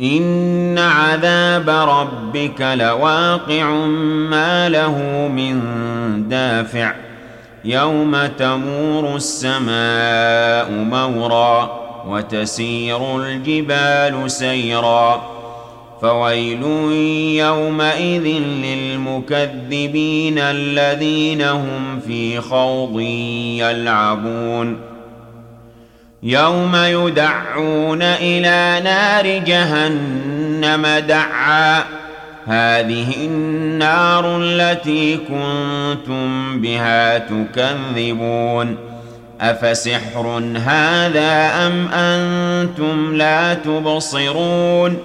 ان عذاب ربك لواقع ما له من دافع يوم تمور السماء مورا وتسير الجبال سيرا فويل يومئذ للمكذبين الذين هم في خوض يلعبون يوم يدعون إلى نار جهنم دعا. هذه النار التي كنتم بها تكذبون. أفسحر هذا أم أنتم لا تبصرون؟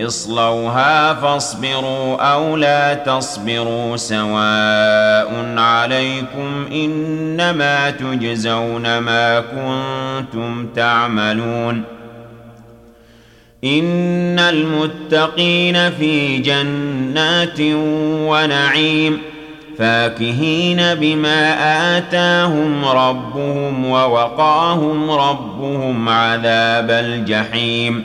اصلوها فاصبروا أو لا تصبروا سواء عليكم إنما تجزون ما كنتم تعملون إن المتقين في جنات ونعيم فاكهين بما آتاهم ربهم ووقاهم ربهم عذاب الجحيم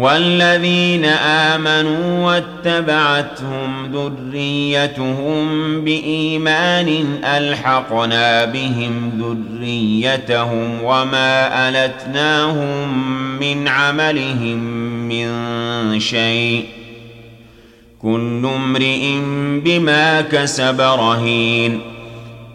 والذين آمنوا واتبعتهم ذريتهم بإيمان ألحقنا بهم ذريتهم وما ألتناهم من عملهم من شيء كل امرئ بما كسب رهين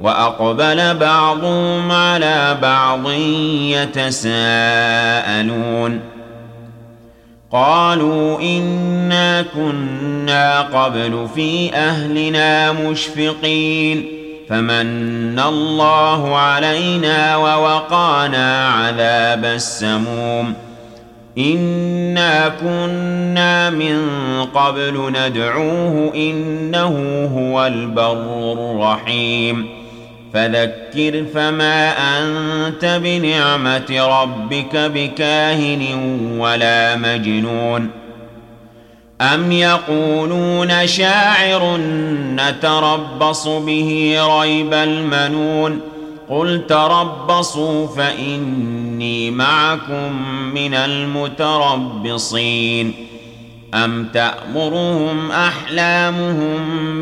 وأقبل بعضهم على بعض يتساءلون. قالوا إنا كنا قبل في أهلنا مشفقين. فمن الله علينا ووقانا عذاب السموم. إنا كنا من قبل ندعوه إنه هو البر الرحيم. فذكر فما أنت بنعمة ربك بكاهن ولا مجنون. أم يقولون شاعر نتربص به ريب المنون. قل تربصوا فإني معكم من المتربصين. أم تأمرهم أحلامهم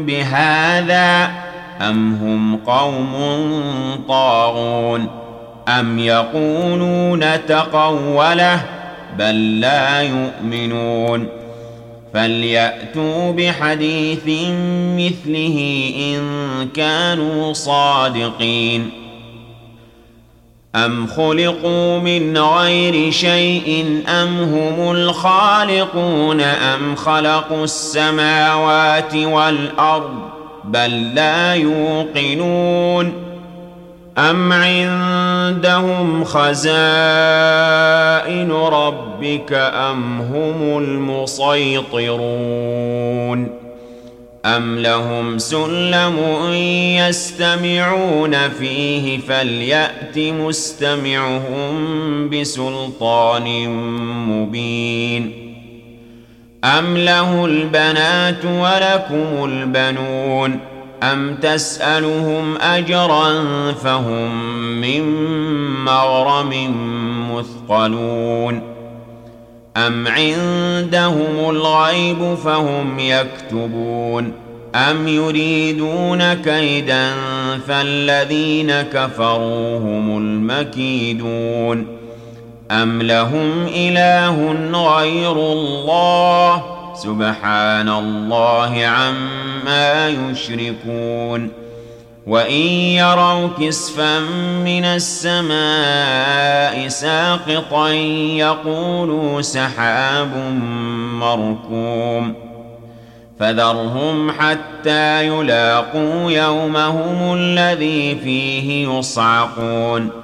بهذا؟ أم هم قوم طاغون أم يقولون تقوله بل لا يؤمنون فليأتوا بحديث مثله إن كانوا صادقين أم خلقوا من غير شيء أم هم الخالقون أم خلقوا السماوات والأرض بل لا يوقنون أم عندهم خزائن ربك أم هم المسيطرون أم لهم سلم يستمعون فيه فليأت مستمعهم بسلطان مبين أم له البنات ولكم البنون أم تسألهم أجرا فهم من مغرم مثقلون أم عندهم الغيب فهم يكتبون أم يريدون كيدا فالذين كفروا هم المكيدون أم لهم إله غير الله سبحان الله عما يشركون وإن يروا كسفا من السماء ساقطا يقولوا سحاب مركوم فذرهم حتى يلاقوا يومهم الذي فيه يصعقون